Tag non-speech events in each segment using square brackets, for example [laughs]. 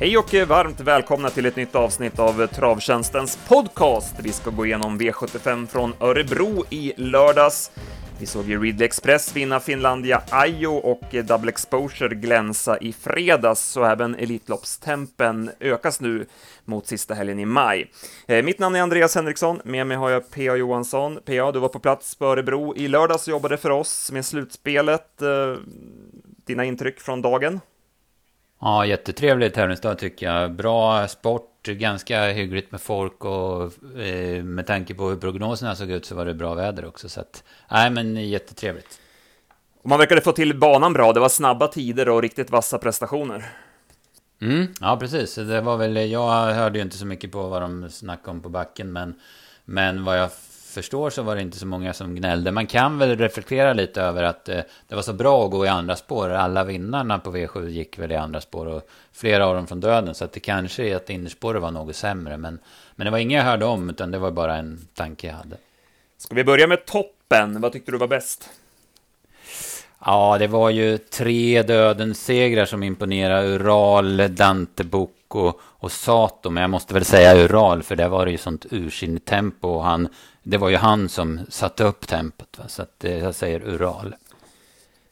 Hej och varmt välkomna till ett nytt avsnitt av Travtjänstens podcast. Vi ska gå igenom V75 från Örebro i lördags. Vi såg ju Ridley Express vinna Finlandia Ajo och Double Exposure glänsa i fredags, så även Elitloppstempen ökas nu mot sista helgen i maj. Eh, mitt namn är Andreas Henriksson, med mig har jag P.A. Johansson. P.A. du var på plats på Örebro i lördags och jobbade för oss med slutspelet. Eh, dina intryck från dagen? Ja, jättetrevlig tävlingsdag tycker jag. Bra sport, ganska hyggligt med folk och eh, med tanke på hur prognoserna såg ut så var det bra väder också. Så att, nej men jättetrevligt. Och man verkade få till banan bra, det var snabba tider och riktigt vassa prestationer. Mm, ja, precis. Det var väl, jag hörde ju inte så mycket på vad de snackade om på backen, men, men vad jag förstår så var det inte så många som gnällde. Man kan väl reflektera lite över att eh, det var så bra att gå i andra spår. Alla vinnarna på V7 gick väl i andra spår och flera av dem från döden. Så att det kanske är att innerspåret var något sämre. Men, men det var inget jag hörde om, utan det var bara en tanke jag hade. Ska vi börja med toppen? Vad tyckte du var bäst? Ja, det var ju tre dödens segrar som imponerade. Ural, Dante Bocco och Sato. Men jag måste väl säga Ural, för där var det ju sånt ursinnigt tempo. Och han, det var ju han som satte upp tempot. Va? Så att, eh, jag säger Ural.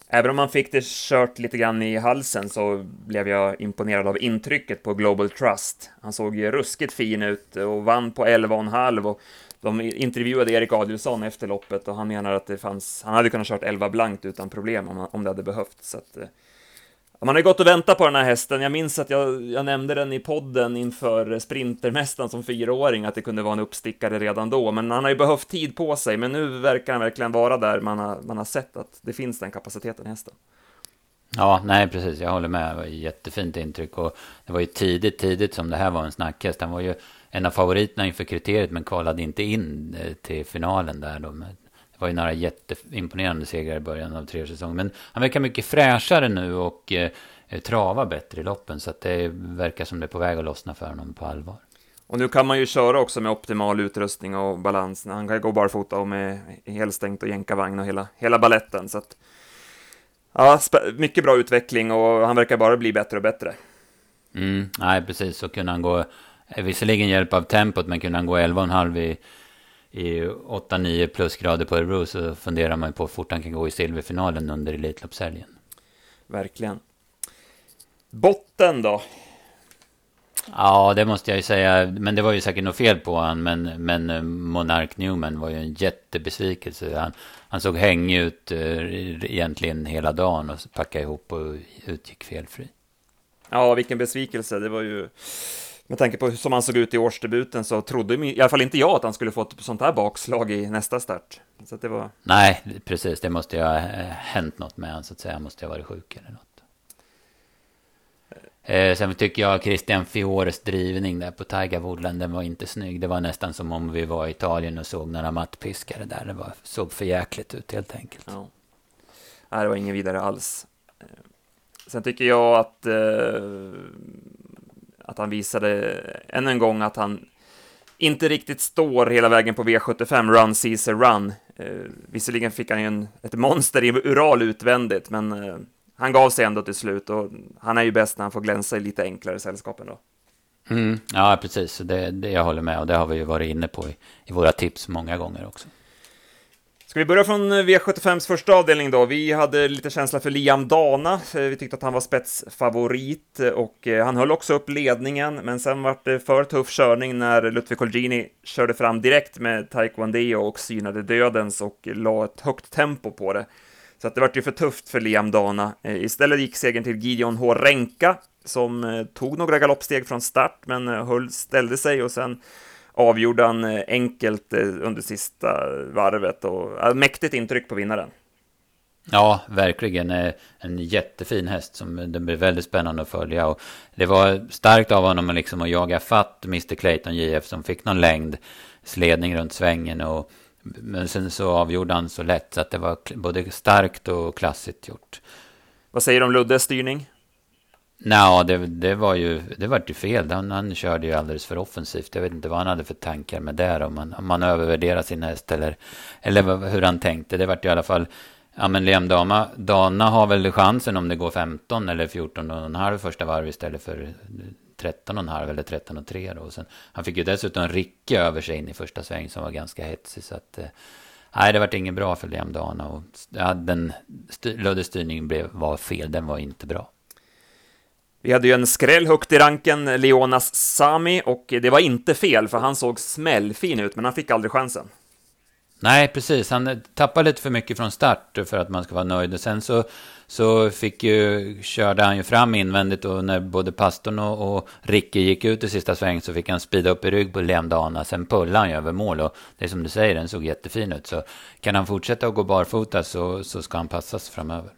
Även om man fick det kört lite grann i halsen så blev jag imponerad av intrycket på Global Trust. Han såg ju ruskigt fin ut och vann på 11,5 och de intervjuade Erik Adielsson efter loppet och han menar att det fanns, han hade kunnat kört 11 blankt utan problem om, om det hade behövts. Så att, eh, man har ju gått och väntat på den här hästen. Jag minns att jag, jag nämnde den i podden inför Sprintermästaren som fyraåring, att det kunde vara en uppstickare redan då, men han har ju behövt tid på sig, men nu verkar han verkligen vara där man har, man har sett att det finns den kapaciteten i hästen. Ja, nej precis, jag håller med. Det var ett jättefint intryck och det var ju tidigt, tidigt som det här var en snackhäst. Han var ju en av favoriterna inför kriteriet men kvalade inte in eh, till finalen där. Då. Det var ju några jätteimponerande segrar i början av treårssäsongen. Men han verkar mycket fräschare nu och eh, trava bättre i loppen. Så att det verkar som det är på väg att lossna för honom på allvar. Och nu kan man ju köra också med optimal utrustning och balans. Han kan ju gå barfota och med helstängt och jänkarvagn och hela, hela balletten. Så att, ja, mycket bra utveckling och han verkar bara bli bättre och bättre. Mm, nej, precis. Så kunde han gå visserligen hjälp av tempot, men kunde han gå 11,5 i, i 8-9 plusgrader på Örebro så funderar man på hur fort han kan gå i silverfinalen under Elitloppshelgen. Verkligen. Botten då? Ja, det måste jag ju säga. Men det var ju säkert något fel på honom. Men, men eh, Monark Newman var ju en jättebesvikelse. Han, han såg hängig ut uh, egentligen hela dagen och packade ihop och utgick felfri. Ja, vilken besvikelse. Det var ju med tanke på hur som han såg ut i årsdebuten så trodde i alla fall inte jag att han skulle få ett sånt här bakslag i nästa start. Så det var... Nej, precis. Det måste ju ha hänt något med honom, så att säga. Han måste ha varit sjuk eller något. Eh, sen tycker jag Christian Fiores drivning där på Tiger Woodland, den var inte snygg. Det var nästan som om vi var i Italien och såg några mattpiskare där. Det var, såg för jäkligt ut helt enkelt. Ja. Nej, det var ingen vidare alls. Eh, sen tycker jag att eh, att han visade än en gång att han inte riktigt står hela vägen på V75, Run Caesar Run. Eh, visserligen fick han ju en, ett monster i Ural utvändigt, men eh, han gav sig ändå till slut och han är ju bäst när han får glänsa i lite enklare sällskap ändå. Mm, ja, precis. Det, det jag håller med och det har vi ju varit inne på i, i våra tips många gånger också. Ska vi börja från eh, V75s första avdelning då? Vi hade lite känsla för Liam Dana. Eh, vi tyckte att han var spetsfavorit eh, och han höll också upp ledningen, men sen var det för tuff körning när Ludvig Colgjini körde fram direkt med Taekwondo och synade dödens och la ett högt tempo på det. Så att det var ju för tufft för Liam Dana. Istället gick segern till Gideon H. Renka som tog några galoppsteg från start, men höll, ställde sig och sen avgjorde han eh, enkelt eh, under sista varvet och mäktigt intryck på vinnaren. Ja, verkligen. Eh, en jättefin häst som det blir väldigt spännande att följa. Och det var starkt av honom liksom att jaga fatt Mr Clayton JF som fick någon längd sledning runt svängen. Och, men sen så avgjorde han så lätt så att det var både starkt och klassigt gjort. Vad säger du om Luddes styrning? Nej, det, det var ju det var ju fel. Han, han körde ju alldeles för offensivt. Jag vet inte vad han hade för tankar med det. Om man, om man övervärderar sin häst eller, eller hur han tänkte. Det vart ju i alla fall... Ja, men Liam Dama, Dana har väl chansen om det går 15 eller 14 och en halv första varv istället för 13,5 eller 13,3 då. Och sen, han fick ju dessutom Ricke över sig in i första sväng som var ganska hetsig. Så att, eh, nej, det vart inget bra för Liam Dana. Och ja, den Luddes styrning blev, var fel, den var inte bra. Vi hade ju en skräll högt i ranken, Leonas Sami, och det var inte fel, för han såg smällfin ut, men han fick aldrig chansen. Nej, precis. Han tappade lite för mycket från start för att man ska vara nöjd. Och sen så, så fick ju, körde han ju fram invändigt och när både pastorn och, och Ricke gick ut i sista sväng så fick han speeda upp i rygg på Lemdana. Sen pullade han ju över mål och det är som du säger, den såg jättefin ut. Så kan han fortsätta att gå barfota så, så ska han passas framöver.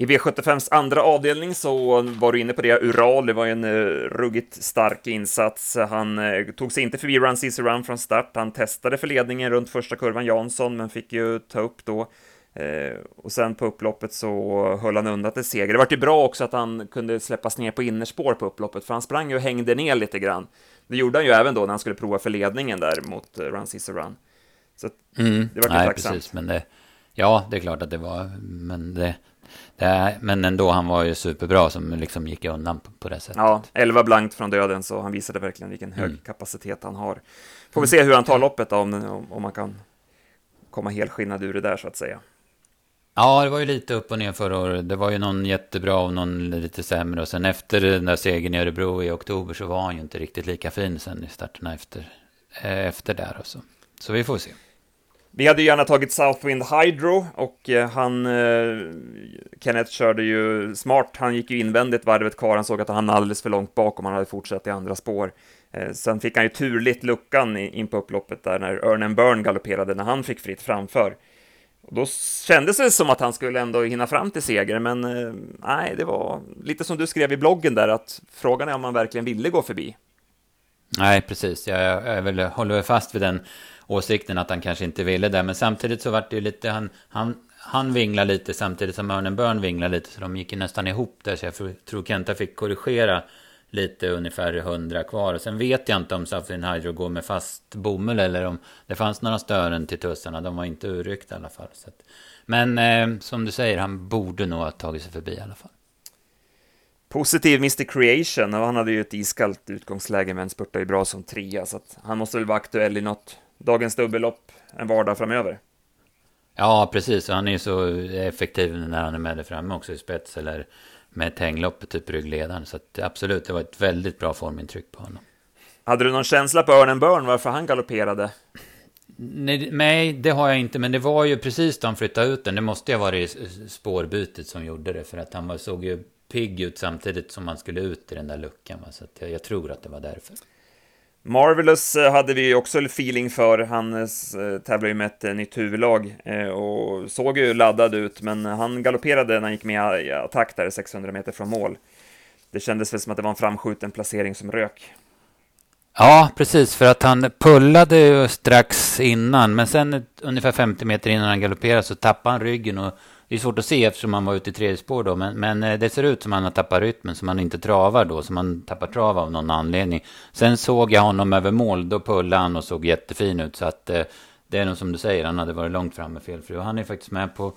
I V75s andra avdelning så var du inne på det, Ural, det var en uh, ruggigt stark insats. Han uh, tog sig inte förbi Run Caesar Run från start, han testade för ledningen runt första kurvan Jansson, men fick ju ta upp då. Uh, och sen på upploppet så höll han undan till seger. Det var ju bra också att han kunde släppas ner på innerspår på upploppet, för han sprang ju och hängde ner lite grann. Det gjorde han ju även då när han skulle prova för ledningen där mot Run Caesar Run. Så mm. det var ju tacksamt. Precis, men det, ja, det är klart att det var, men det, det, men ändå, han var ju superbra som liksom gick undan på, på det sättet. Ja, 11 blankt från döden, så han visade verkligen vilken hög mm. kapacitet han har. Får vi se hur han tar loppet då, om, om man kan komma helskinnad ur det där, så att säga. Ja, det var ju lite upp och ner förra året. Det var ju någon jättebra och någon lite sämre. Och sen efter den där segern i Örebro i oktober så var han ju inte riktigt lika fin sen i starterna efter, eh, efter där. Och så. så vi får se. Vi hade gärna tagit Southwind Hydro och eh, han, eh, Kenneth körde ju smart, han gick ju invändigt varvet kvar, han såg att han alldeles för långt bakom, han hade fortsatt i andra spår. Eh, sen fick han ju turligt luckan in på upploppet där när Örnen Burn galopperade när han fick fritt framför. Och då kändes det som att han skulle ändå hinna fram till seger, men eh, nej, det var lite som du skrev i bloggen där, att frågan är om man verkligen ville gå förbi. Nej, precis. Jag, jag, jag väl, håller fast vid den åsikten att han kanske inte ville det. Men samtidigt så vart det ju lite, han, han, han vinglar lite samtidigt som Örnen Börn vinglar lite. Så de gick ju nästan ihop där. Så jag tror Kenta fick korrigera lite ungefär hundra kvar. Och sen vet jag inte om Safin Hydro går med fast bomull eller om det fanns några stören till tussarna. De var inte urryckta i alla fall. Så att, men eh, som du säger, han borde nog ha tagit sig förbi i alla fall. Positiv Mr Creation, och han hade ju ett iskallt utgångsläge men spurtade ju bra som trea, så att han måste väl vara aktuell i något dagens dubbellopp en vardag framöver. Ja, precis. Han är ju så effektiv när han är med där framme också i spets eller med ett hänglopp, typ ryggledaren. Så att, absolut, det var ett väldigt bra formintryck på honom. Hade du någon känsla på Örnen Börn varför han galopperade? Nej, nej, det har jag inte, men det var ju precis då han flyttade ut den. Det måste ju ha varit spårbytet som gjorde det, för att han såg ju pigg ut samtidigt som han skulle ut i den där luckan. Så jag, jag tror att det var därför. Marvelous eh, hade vi också feeling för. Han eh, eh, tävlar ju med ett nytt huvudlag och såg ju laddad ut, men han galopperade när han gick med i attack där 600 meter från mål. Det kändes väl som att det var en framskjuten placering som rök. Ja, precis, för att han pullade ju strax innan, men sen ungefär 50 meter innan han galopperade så tappade han ryggen och det är svårt att se eftersom han var ute i tredje spår då, men, men eh, det ser ut som att han har tappat rytmen, som han inte travar då, som han tappar trav av någon anledning. Sen såg jag honom över mål, då pullade han och såg jättefin ut, så att eh, det är nog som du säger, han hade varit långt framme felfri. Och han är faktiskt med på,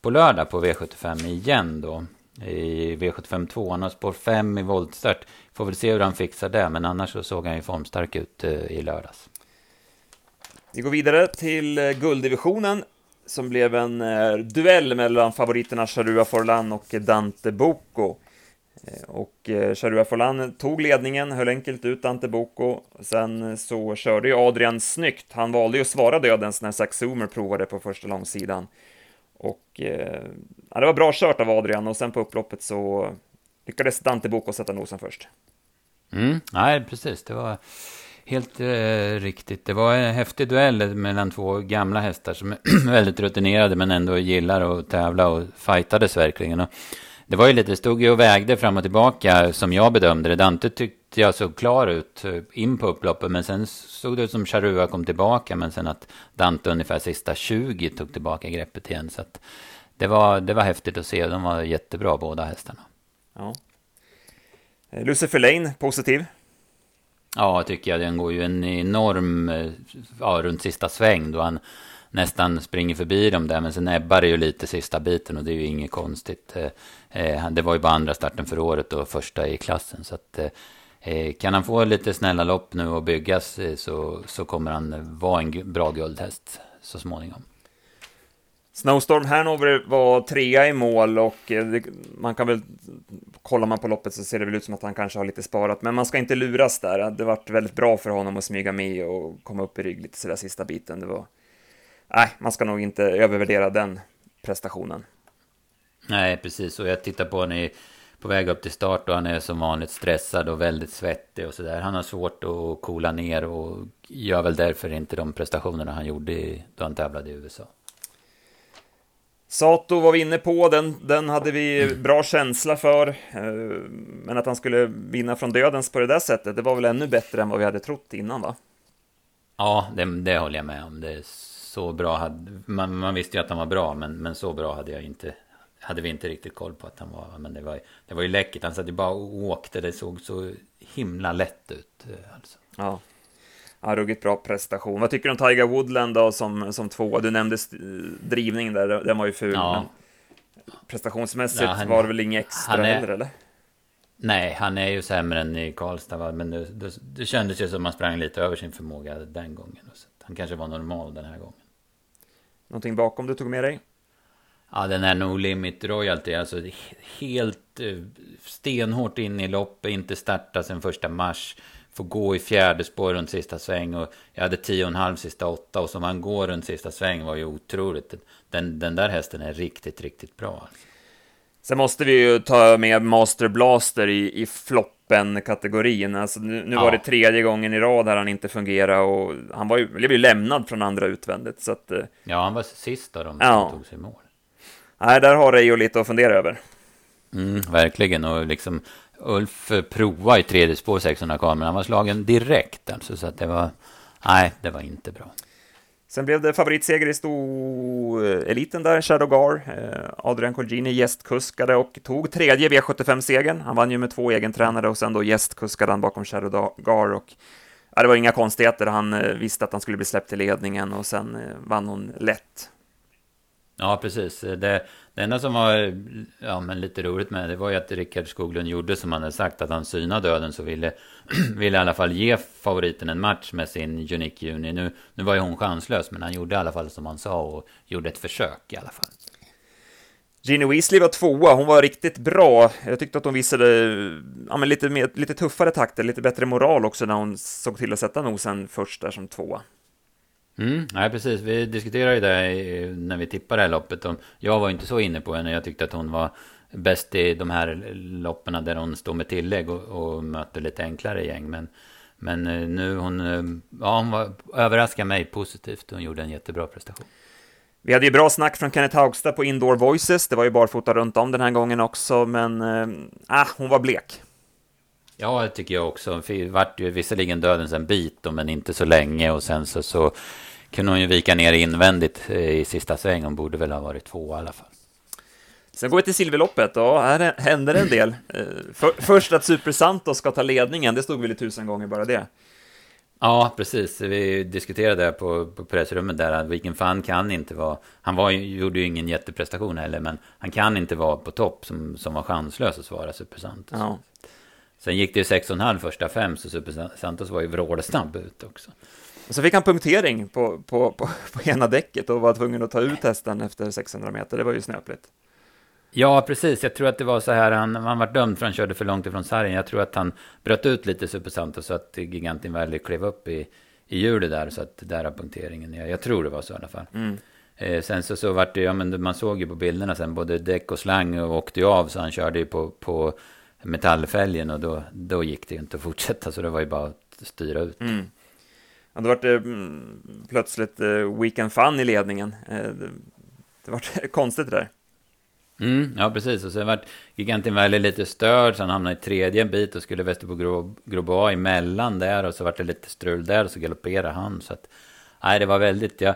på lördag på V75 igen då, i V75 2. Han har spår 5 i voltstart. Får väl se hur han fixar det, men annars så såg han ju formstark ut eh, i lördags. Vi går vidare till eh, gulddivisionen som blev en eh, duell mellan favoriterna Charua Forlan och Dante Bocco. Eh, och eh, Charua Forlan tog ledningen, höll enkelt ut Dante Boko. Sen eh, så körde ju Adrian snyggt. Han valde ju att svara dödens när Zack Zoomer provade på första långsidan. Och eh, ja, det var bra kört av Adrian och sen på upploppet så lyckades Dante Boko sätta nosen först. Mm, nej, precis. Det var Helt eh, riktigt. Det var en häftig duell mellan två gamla hästar som är [clears throat] väldigt rutinerade men ändå gillar att tävla och fightades verkligen. Och det var ju lite, stod ju och vägde fram och tillbaka som jag bedömde det. Dante tyckte jag såg klar ut eh, in på upploppet men sen såg det ut som Charua kom tillbaka men sen att Dante ungefär sista 20 tog tillbaka greppet igen. Så att det var, det var häftigt att se. De var jättebra båda hästarna. Ja. Eh, Lucifer Lane, positiv? Ja, tycker jag. Den går ju en enorm, ja, runt sista sväng då han, nästan springer förbi dem där. Men sen ebbar det ju lite sista biten och det är ju inget konstigt. Eh, eh, det var ju bara andra starten för året och första i klassen. Så att, eh, kan han få lite snälla lopp nu och byggas så, så kommer han vara en bra guldhäst så småningom. Snowstorm Hanover var trea i mål och eh, det, man kan väl, kollar man på loppet så ser det väl ut som att han kanske har lite sparat, men man ska inte luras där. Det varit väldigt bra för honom att smyga med och komma upp i rygg lite sådär sista biten. Det var, nej, man ska nog inte övervärdera den prestationen. Nej, precis, och jag tittar på honom på väg upp till start och han är som vanligt stressad och väldigt svettig och sådär. Han har svårt att coola ner och gör väl därför inte de prestationerna han gjorde då han tävlade i USA. Sato var vi inne på, den, den hade vi bra känsla för. Eh, men att han skulle vinna från dödens på det där sättet, det var väl ännu bättre än vad vi hade trott innan va? Ja, det, det håller jag med om. Det så bra, hade, man, man visste ju att han var bra, men, men så bra hade jag inte hade vi inte riktigt koll på att han var. Men det var, det var ju läckert. Han satt ju bara och åkte. Det såg så himla lätt ut. Eh, alltså. Ja. Ja, ruggigt bra prestation. Vad tycker du om Tiger Woodland då som, som två? Du nämnde drivningen där, den var ju ful. Ja. Prestationsmässigt ja, han, var det väl inget extra är, heller, eller? Nej, han är ju sämre än i Karlstad, va? men det, det, det kändes ju som att han sprang lite över sin förmåga den gången. Så han kanske var normal den här gången. Någonting bakom du tog med dig? Ja, den är No Limit Royalty, alltså helt eh, stenhårt in i loppet, inte starta sen första mars får gå i fjärde spår runt sista sväng och jag hade tio och en halv sista åtta och som han går runt sista sväng var ju otroligt. Den, den där hästen är riktigt, riktigt bra. Sen måste vi ju ta med Master Blaster i, i floppen-kategorin. Alltså, nu, nu ja. var det tredje gången i rad här han inte fungerade och han var ju, blev ju lämnad från andra utvändigt. Så att, eh, ja, han var sist av de som ja. tog sig mål. Nej, där har Reijo lite att fundera över. Mm, verkligen, och liksom Ulf prova i tredje spår 600 kameran, Han var slagen direkt alltså, så att det var... Nej, det var inte bra. Sen blev det favoritseger i stoeliten där, Shadow Gar. Eh, Adrian Colgini gästkuskade och tog tredje V75-segern. Han vann ju med två egentränare och sen då gästkuskade han bakom Shadow Gar och ja, det var inga konstigheter. Han eh, visste att han skulle bli släppt till ledningen och sen eh, vann hon lätt. Ja, precis. Det, det enda som var ja, men lite roligt med det var ju att Rickard Skoglund gjorde som han hade sagt, att han synade döden så ville, [clears throat] ville i alla fall ge favoriten en match med sin Unique Juni. Nu, nu var ju hon chanslös, men han gjorde i alla fall som han sa och gjorde ett försök i alla fall. Ginny Weasley var tvåa, hon var riktigt bra. Jag tyckte att hon visade ja, men lite, mer, lite tuffare takter, lite bättre moral också när hon såg till att sätta nosen först där som tvåa. Mm, nej, precis. Vi diskuterade ju det när vi tippade det här loppet. Jag var inte så inne på henne. Jag tyckte att hon var bäst i de här loppen där hon står med tillägg och, och möter lite enklare gäng. Men, men eh, nu hon, eh, ja, hon var, överraskade mig positivt. Hon gjorde en jättebra prestation. Vi hade ju bra snack från Kenneth Haugstad på Indoor Voices. Det var ju barfota runt om den här gången också, men äh, hon var blek. Ja, det tycker jag också. Vart ju visserligen dödens en bit, men inte så länge. Och sen så, så kunde hon ju vika ner invändigt eh, i sista sväng. Hon borde väl ha varit två i alla fall. Sen går vi till silverloppet och här händer en del. [laughs] Eh, för, först att Super Santos ska ta ledningen, det stod väl i tusen gånger bara det. Ja, precis. Vi diskuterade det på, på pressrummet där att Weekend Fun kan inte vara... Han var, gjorde ju ingen jätteprestation heller, men han kan inte vara på topp som, som var chanslös att svara Super Santos. Ja. Sen gick det ju 6,5 första fem, så Super Santos var ju vrålsnabb ut också. Och så fick han punktering på, på, på, på ena däcket och var tvungen att ta ut hästen efter 600 meter. Det var ju snöpligt. Ja, precis. Jag tror att det var så här, han, han var dömd för han körde för långt ifrån sargen. Jag tror att han bröt ut lite Super Santos så att Gigantin Valley klev upp i, i hjulet där, så att där har punkteringen. Jag, jag tror det var så i alla fall. Mm. Eh, sen så, så vart det, ja men man såg ju på bilderna sen, både däck och slang och åkte ju av, så han körde ju på, på metallfälgen och då, då gick det ju inte att fortsätta, så det var ju bara att styra ut. Mm. Ja, då var det eh, mm, plötsligt eh, Weekend Fun i ledningen. Eh, det, det var [laughs] konstigt det där. Mm, ja, precis. Och sen vart Gigantin Valley lite störd, sen han hamnade i tredje en bit och skulle Västerbo Grobois emellan där och så vart det lite strul där och så galopperade han. Så att, nej, det var väldigt, jag,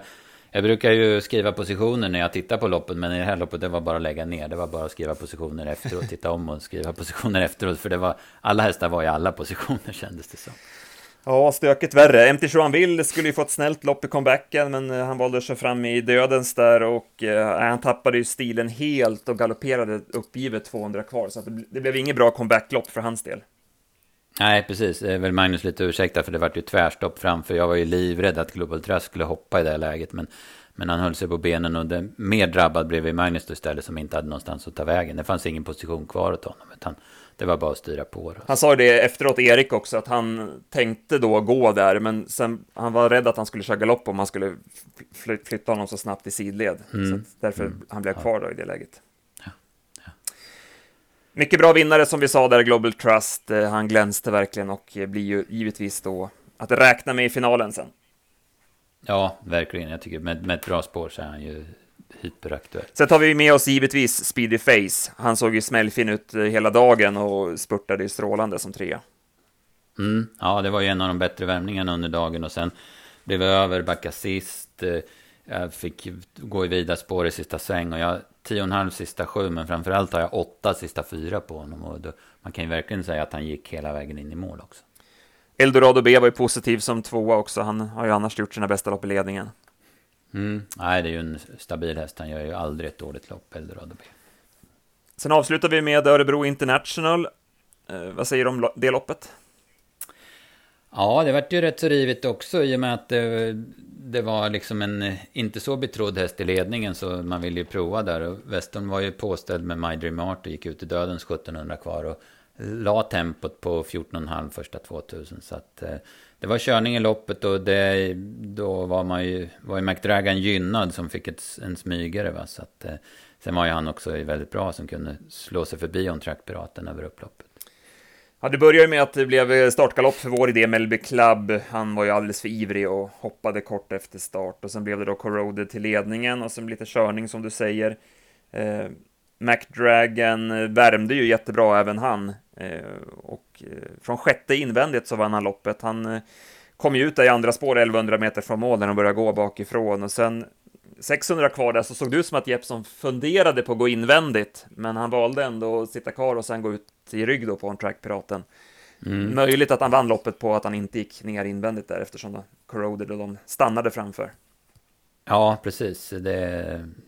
jag brukar ju skriva positioner när jag tittar på loppet, men i det här loppet det var bara att lägga ner. Det var bara att skriva positioner efteråt, titta om och skriva [laughs] positioner efteråt, för det var, alla hästar var i alla positioner [laughs] kändes det som. Ja, stökigt värre. MT Joinville skulle ju få ett snällt lopp i comebacken, men eh, han valde sig fram i dödens där och eh, han tappade ju stilen helt och galopperade uppgivet 200 kvar, så det, det blev inget bra comebacklopp för hans del. Nej, precis. Det är väl Magnus lite ursäkta för det vart ju tvärstopp framför. Jag var ju livrädd att Global Trust skulle hoppa i det läget. Men, men han höll sig på benen och det, mer drabbad blev ju Magnus istället som inte hade någonstans att ta vägen. Det fanns ingen position kvar åt honom. Utan det var bara att styra på. Då. Han sa det efteråt, Erik också, att han tänkte då gå där, men sen han var rädd att han skulle köra galopp om man skulle flytta honom så snabbt i sidled. Mm. Så därför mm. han blev kvar då i det läget. Mycket bra vinnare som vi sa där, Global Trust. Eh, han glänste verkligen och blir ju givetvis då att räkna med i finalen sen. Ja, verkligen. Jag tycker med, med ett bra spår så är han ju hyperaktuell. Sen tar vi med oss givetvis Speedy Face. Han såg ju smällfin ut eh, hela dagen och spurtade ju strålande som trea. Mm, ja, det var ju en av de bättre värmningarna under dagen och sen blev vi över, backa sist. Eh, jag fick gå i vida spår i sista sväng och jag tio och en halv sista sju, men framförallt har jag åtta sista fyra på honom. Och då, man kan ju verkligen säga att han gick hela vägen in i mål också. Eldorado B var ju positiv som tvåa också. Han har ju annars gjort sina bästa lopp i ledningen. Mm. Nej, det är ju en stabil häst. Han gör ju aldrig ett dåligt lopp, Eldorado B. Sen avslutar vi med Örebro International. Eh, vad säger du om det loppet? Ja, det vart ju rätt så rivigt också i och med att det, det var liksom en inte så betrodd häst i ledningen så man ville ju prova där. Och Weston var ju påställd med My Dream Art och gick ut i dödens 1700 kvar och la tempot på 14,5 första 2000. Så att eh, det var körning i loppet och det, då var man ju, var ju McDragan gynnad som fick ett, en smygare. Va? Så att, eh, sen var ju han också väldigt bra som kunde slå sig förbi om Track Piraten över upploppet. Ja, det började med att det blev eh, startgalopp för vår idé, Melby Club. Han var ju alldeles för ivrig och hoppade kort efter start. Och sen blev det då Corroded till ledningen och sen lite körning som du säger. Eh, McDragon värmde ju jättebra även han. Eh, och eh, från sjätte invändigt så vann han loppet. Han eh, kom ju ut där i andra spår 1100 meter från mål när de började gå bakifrån och sen 600 kvar där så såg det ut som att Jeppson funderade på att gå invändigt, men han valde ändå att sitta kvar och sen gå ut i rygg då på en track piraten. Mm. Möjligt att han vann loppet på att han inte gick ner invändigt där eftersom Corroded och de stannade framför. Ja, precis. Det,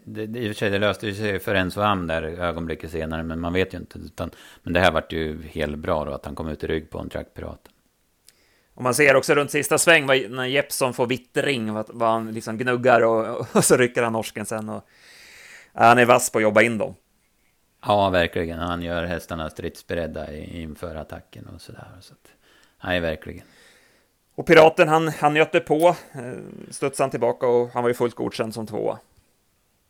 det, det, I och för sig, det löste sig för Enzo Am där ögonblicket senare, men man vet ju inte. Utan, men det här vart ju helt bra då, att han kom ut i rygg på en track piraten. Och man ser också runt sista sväng när Jeppson får vittring, vad han liksom gnuggar och, [laughs] och, så rycker han norsken sen. Och, han är vass på att jobba in dem. Ja, verkligen. Han gör hästarna stridsberedda inför attacken och sådär. Så att, nej, verkligen. Och Piraten, han, han njötte på, eh, studsade han tillbaka och han var ju fullt godkänd som tvåa.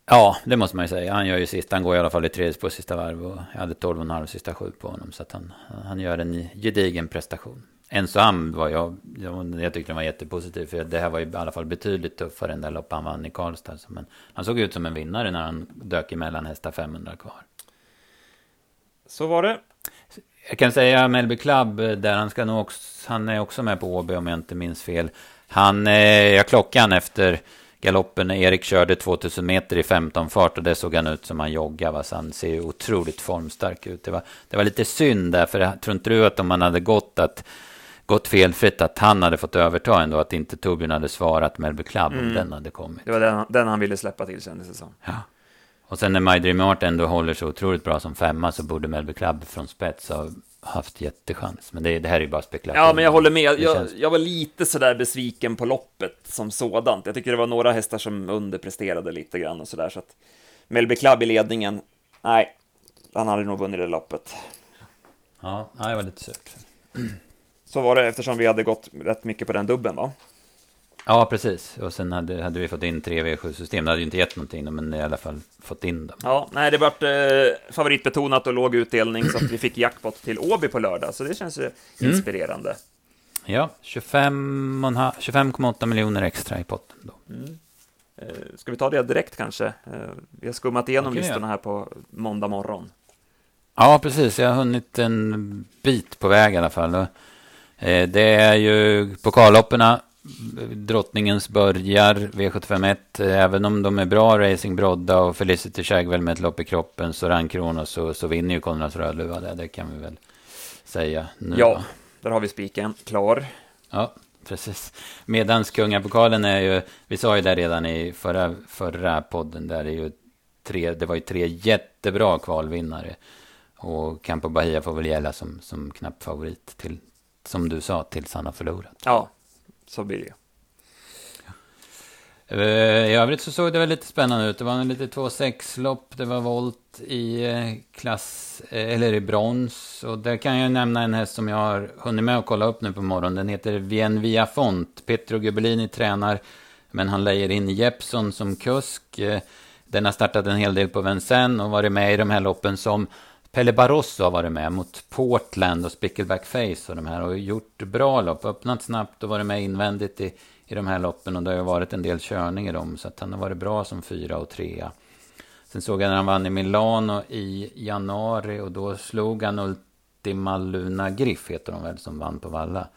Ja, det måste man ju säga. Han gör ju sist, han går i alla fall i tredje på sista varv och jag hade 12,5 sista sju på honom. Så att han, han gör en gedigen prestation. Ensam var jag, jag, jag tyckte den var jättepositiv. För det här var ju i alla fall betydligt tuffare än det lopp han vann i Karlstad. Men han såg ut som en vinnare när han dök emellan hästar 500 kvar. Så var det. Jag kan säga Melby Club, där han, ska nog också, han är också med på Åby om jag inte minns fel. Han, eh, jag klockade efter galoppen när Erik körde 2000 meter i 15 fart och det såg han ut som han joggade. Så han ser ju otroligt formstark ut. Det var, det var lite synd där, för jag tror inte du att om man hade gått att gått felfritt att han hade fått överta ändå, att inte Torbjörn hade svarat Melby Club om mm. den hade kommit. Det var den, den han ville släppa till kändes det som. Ja. Och sen när My Dream Art ändå håller så otroligt bra som femma så borde Melby Club från spets ha haft jättechans. Men det, det här är ju bara spekulation. Ja, men jag håller med. Jag, känns... jag, var lite sådär besviken på loppet som sådant. Jag tycker det var några hästar som underpresterade lite grann och sådär. Så att Melby Club i ledningen, nej, han hade nog vunnit det loppet. Ja, det var lite surt. Så var det eftersom vi hade gått rätt mycket på den dubben, va? Ja, precis. Och sen hade, hade vi fått in tre V7-system. Det hade ju inte gett någonting, men i alla fall fått in dem. Ja, nej, det vart eh, favoritbetonat och låg utdelning, så att vi fick jackpot till Åby på lördag. Så det känns ju mm. inspirerande. Mm. Ja, 25,8 25, miljoner extra i potten då. Mm. Eh, ska vi ta det direkt kanske? Eh, vi har skummat igenom okay, listorna här på måndag morgon. Ja, precis. Jag har hunnit en bit på väg i alla fall. Eh, det är ju pokallopperna Drottningens börjar, V751, även om de är bra, Racing Brodda och Felicity Shagwell med ett lopp i kroppen, så Rankrona så, så vinner ju Konrads Rödluva det, det kan vi väl säga nu. Ja, där har vi spiken klar. Ja, precis. Medans är ju, vi sa ju det redan i förra, förra podden, där är ju tre, det var ju tre jättebra kvalvinnare. Och Campo Bahia får väl gälla som, som knapp favorit till, som du sa, tills han har förlorat. Ja, så blir det I övrigt så såg det väl lite spännande ut. Det var en lite 2-6-lopp. Det var volt i eh, klass, eh, eller i brons. Och där kan jag nämna en häst som jag har hunnit med att kolla upp nu på morgonen. Den heter Vien Via Font. Petro Gubelini tränar, men han lejer in Jeppson som kusk. Eh, den har startat en hel del på Vincennes och varit med i de här loppen som Pelle Barroso har varit med mot Portland och Spickleback Face och de här och gjort bra lopp. Öppnat snabbt och varit med invändigt i i de här loppen och det har ju varit en del körning i dem så att han har varit bra som fyra och trea. Sen såg jag när han vann i Milano i januari och då slog han Ultima Luna Griff, heter de väl, som vann på Valla.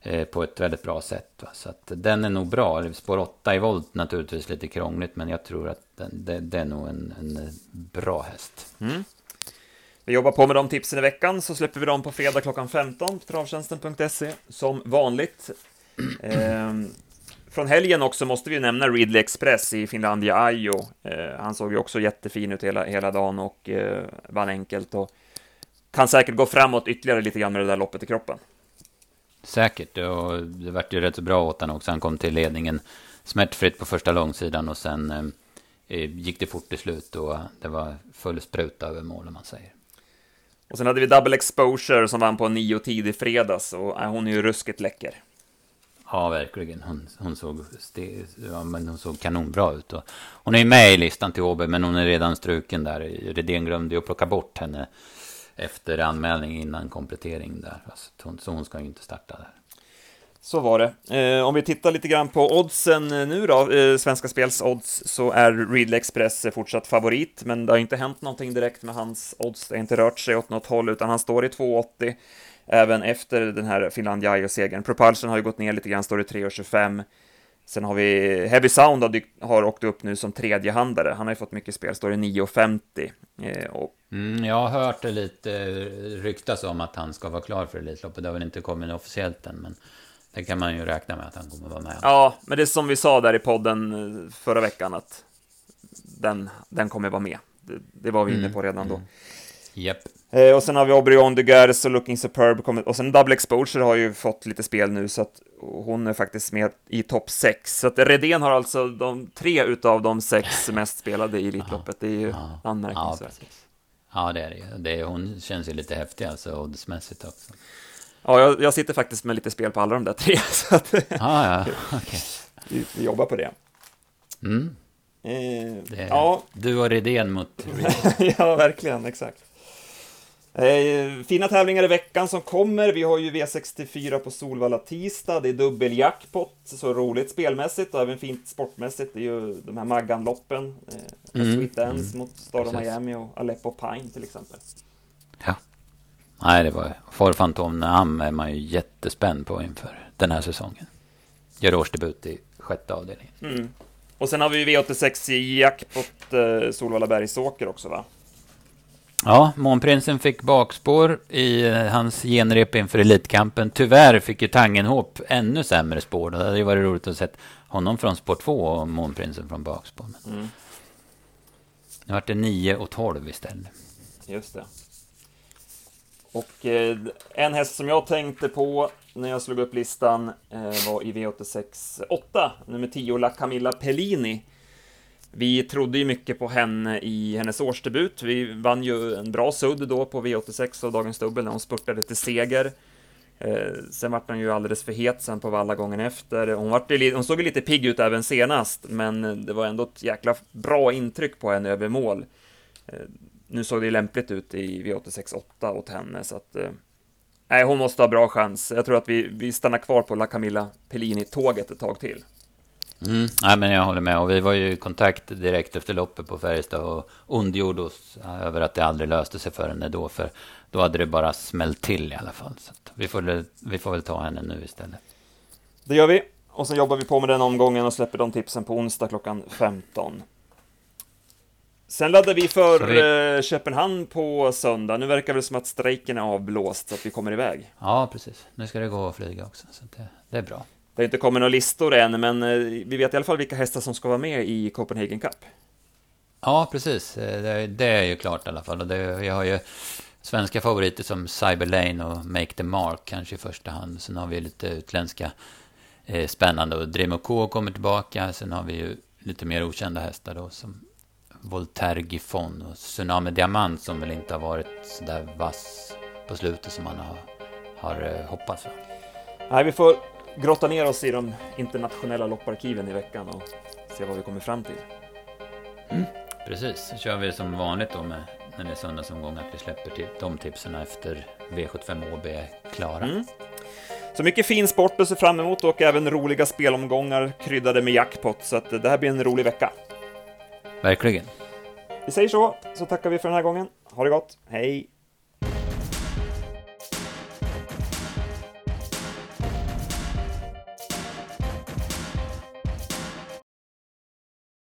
Eh, på ett väldigt bra sätt. Va? Så att den är nog bra. Spår 8 i volt naturligtvis lite krångligt, men jag tror att den, det, det är nog en, en bra häst. Mm. Vi jobbar på med de tipsen i veckan, så släpper vi dem på fredag klockan 15 på travtjänsten.se som vanligt. Eh, från helgen också måste vi nämna Ridley Express i Finlandia Ajo. Eh, han såg ju också jättefin ut hela, hela dagen och eh, vann enkelt och kan säkert gå framåt ytterligare lite grann med det där loppet i kroppen. Säkert, och det vart ju rätt så bra åt honom också. Han kom till ledningen smärtfritt på första långsidan och sen eh, gick det fort till slut och det var full spruta över mål om man säger. Och sen hade vi Double Exposure som vann på en nio tid i fredags och äh, hon är ju ruskigt läcker. Ja, verkligen. Hon, hon, såg, ja, men hon såg kanonbra ut. Och hon är ju med i listan till Åby, men hon är redan struken där. Redén glömde ju att plocka bort henne efter anmälning innan komplettering där. Så hon, så hon ska ju inte starta där. Så var det. Eh, om vi tittar lite grann på oddsen eh, nu då, eh, Svenska Spels odds, så är Ridley Express eh, fortsatt favorit, men det har inte hänt någonting direkt med hans odds. Det har inte rört sig åt något håll, utan han står i 2,80 även efter den här Finlandia-segern. Propulsion har ju gått ner lite grann, står i 3,25. Sen har vi Heavy Sound har, har åkt upp nu som tredjehandare. Han har ju fått mycket spel, står i 9,50. Eh, och... mm, jag har hört det lite ryktas om att han ska vara klar för Elitloppet. Det har väl inte kommit officiellt än, men det kan man ju räkna med att han kommer vara med. Ja, men det är som vi sa där i podden eh, förra veckan, att den, den kommer vara med. Det, det var vi inne mm, på redan då. Mm. Japp. Eh, och sen har vi Aubrey de Gers och Looking Superb kommit, och sen Double Exposure har ju fått lite spel nu, så att hon är faktiskt med i topp 6. Så att Redén har alltså de tre utav de sex [laughs] mest spelade i Elitloppet, det är ju ja. anmärkningsvärt. Ja, ja, det är det ju. Hon känns ju lite häftig alltså, oddsmässigt också. Ja, jag, jag, sitter faktiskt med lite spel på alla de där tre, [laughs] så att... ah, ja, okay. vi, vi jobbar på det. Mm. Eh, det ja. Du och Redén mot [laughs] Ja, verkligen, exakt. Eh, fina tävlingar i veckan som kommer. Vi har ju V64 på Solvalla tisdag. Det är dubbeljackpot, så roligt spelmässigt och även fint sportmässigt. Det är ju de här Maggan-loppen. Eh, mm. Sweet Dance mm. mot Star of Miami och Aleppo Pine till exempel. Nej, det var For Fantom Nam är man ju jättespänd på inför den här säsongen. Gör årsdebut i sjätte avdelningen. Mm. Och sen har vi V86 i jackpot eh, Solvalla Bergsåker också va? Ja, Månprinsen fick bakspår i eh, hans genrep inför Elitkampen. Tyvärr fick ju Tangenhop ännu sämre spår. Det hade ju varit roligt att se honom från spår 2 och Månprinsen från bakspår. Men mm. Nu vart det 9 och 12 istället. Just det. Och eh, en häst som jag tänkte på när jag slog upp listan eh, var i V86 8, nummer 10, La Camilla Pellini. Vi trodde ju mycket på henne i hennes årsdebut. Vi vann ju en bra sudd då på V86 och Dagens Dubbel när hon spurtade till seger. Eh, sen vart hon ju alldeles för het sen på valla gången efter. Hon, vart hon såg ju lite pigg ut även senast, men det var ändå ett jäkla bra intryck på henne över mål. Eh, nu såg det lämpligt ut i V86 8 åt henne, så att... Eh, nej, hon måste ha bra chans. Jag tror att vi, vi stannar kvar på La Camilla Pellini-tåget ett tag till. Mm, nej, men jag håller med. Och vi var ju i kontakt direkt efter loppet på Färjestad och ondgjorde oss över att det aldrig löste sig för henne då. För då hade det bara smällt till i alla fall. Så vi, får, vi får väl ta henne nu istället. Det gör vi. Och sen jobbar vi på med den omgången och släpper de tipsen på onsdag klockan 15. Sen laddar vi för vi... Eh, Köpenhamn på söndag. Nu verkar det som att strejken är avblåst, så att vi kommer iväg. Ja, precis. Nu ska det gå att flyga också, så det, det är bra. Det har inte kommit några listor än, men eh, vi vet i alla fall vilka hästar som ska vara med i Copenhagen Cup. Ja, precis. Eh, det, det är ju klart i alla fall. Och det, vi har ju svenska favoriter som Cyberlane och Make the Mark kanske i första hand. Sen har vi lite utländska eh, spännande och Dremo K kommer tillbaka. Sen har vi ju lite mer okända hästar då som Voltaire Giffon och Tsunami Diamant som väl inte har varit så där vass på slutet som man har, har eh, hoppats. Nej, vi får grotta ner oss i de internationella lopparkiven i veckan och se vad vi kommer fram till. Mm, precis, så kör vi som vanligt då med när det är söndagsomgång att vi släpper till de tipsen efter V75 OB är klara. Mm. Så mycket fin sport att se fram emot och även roliga spelomgångar kryddade med jackpot, så att det här blir en rolig vecka. Verkligen. Vi säger så, så tackar vi för den här gången. Ha det gott, hej!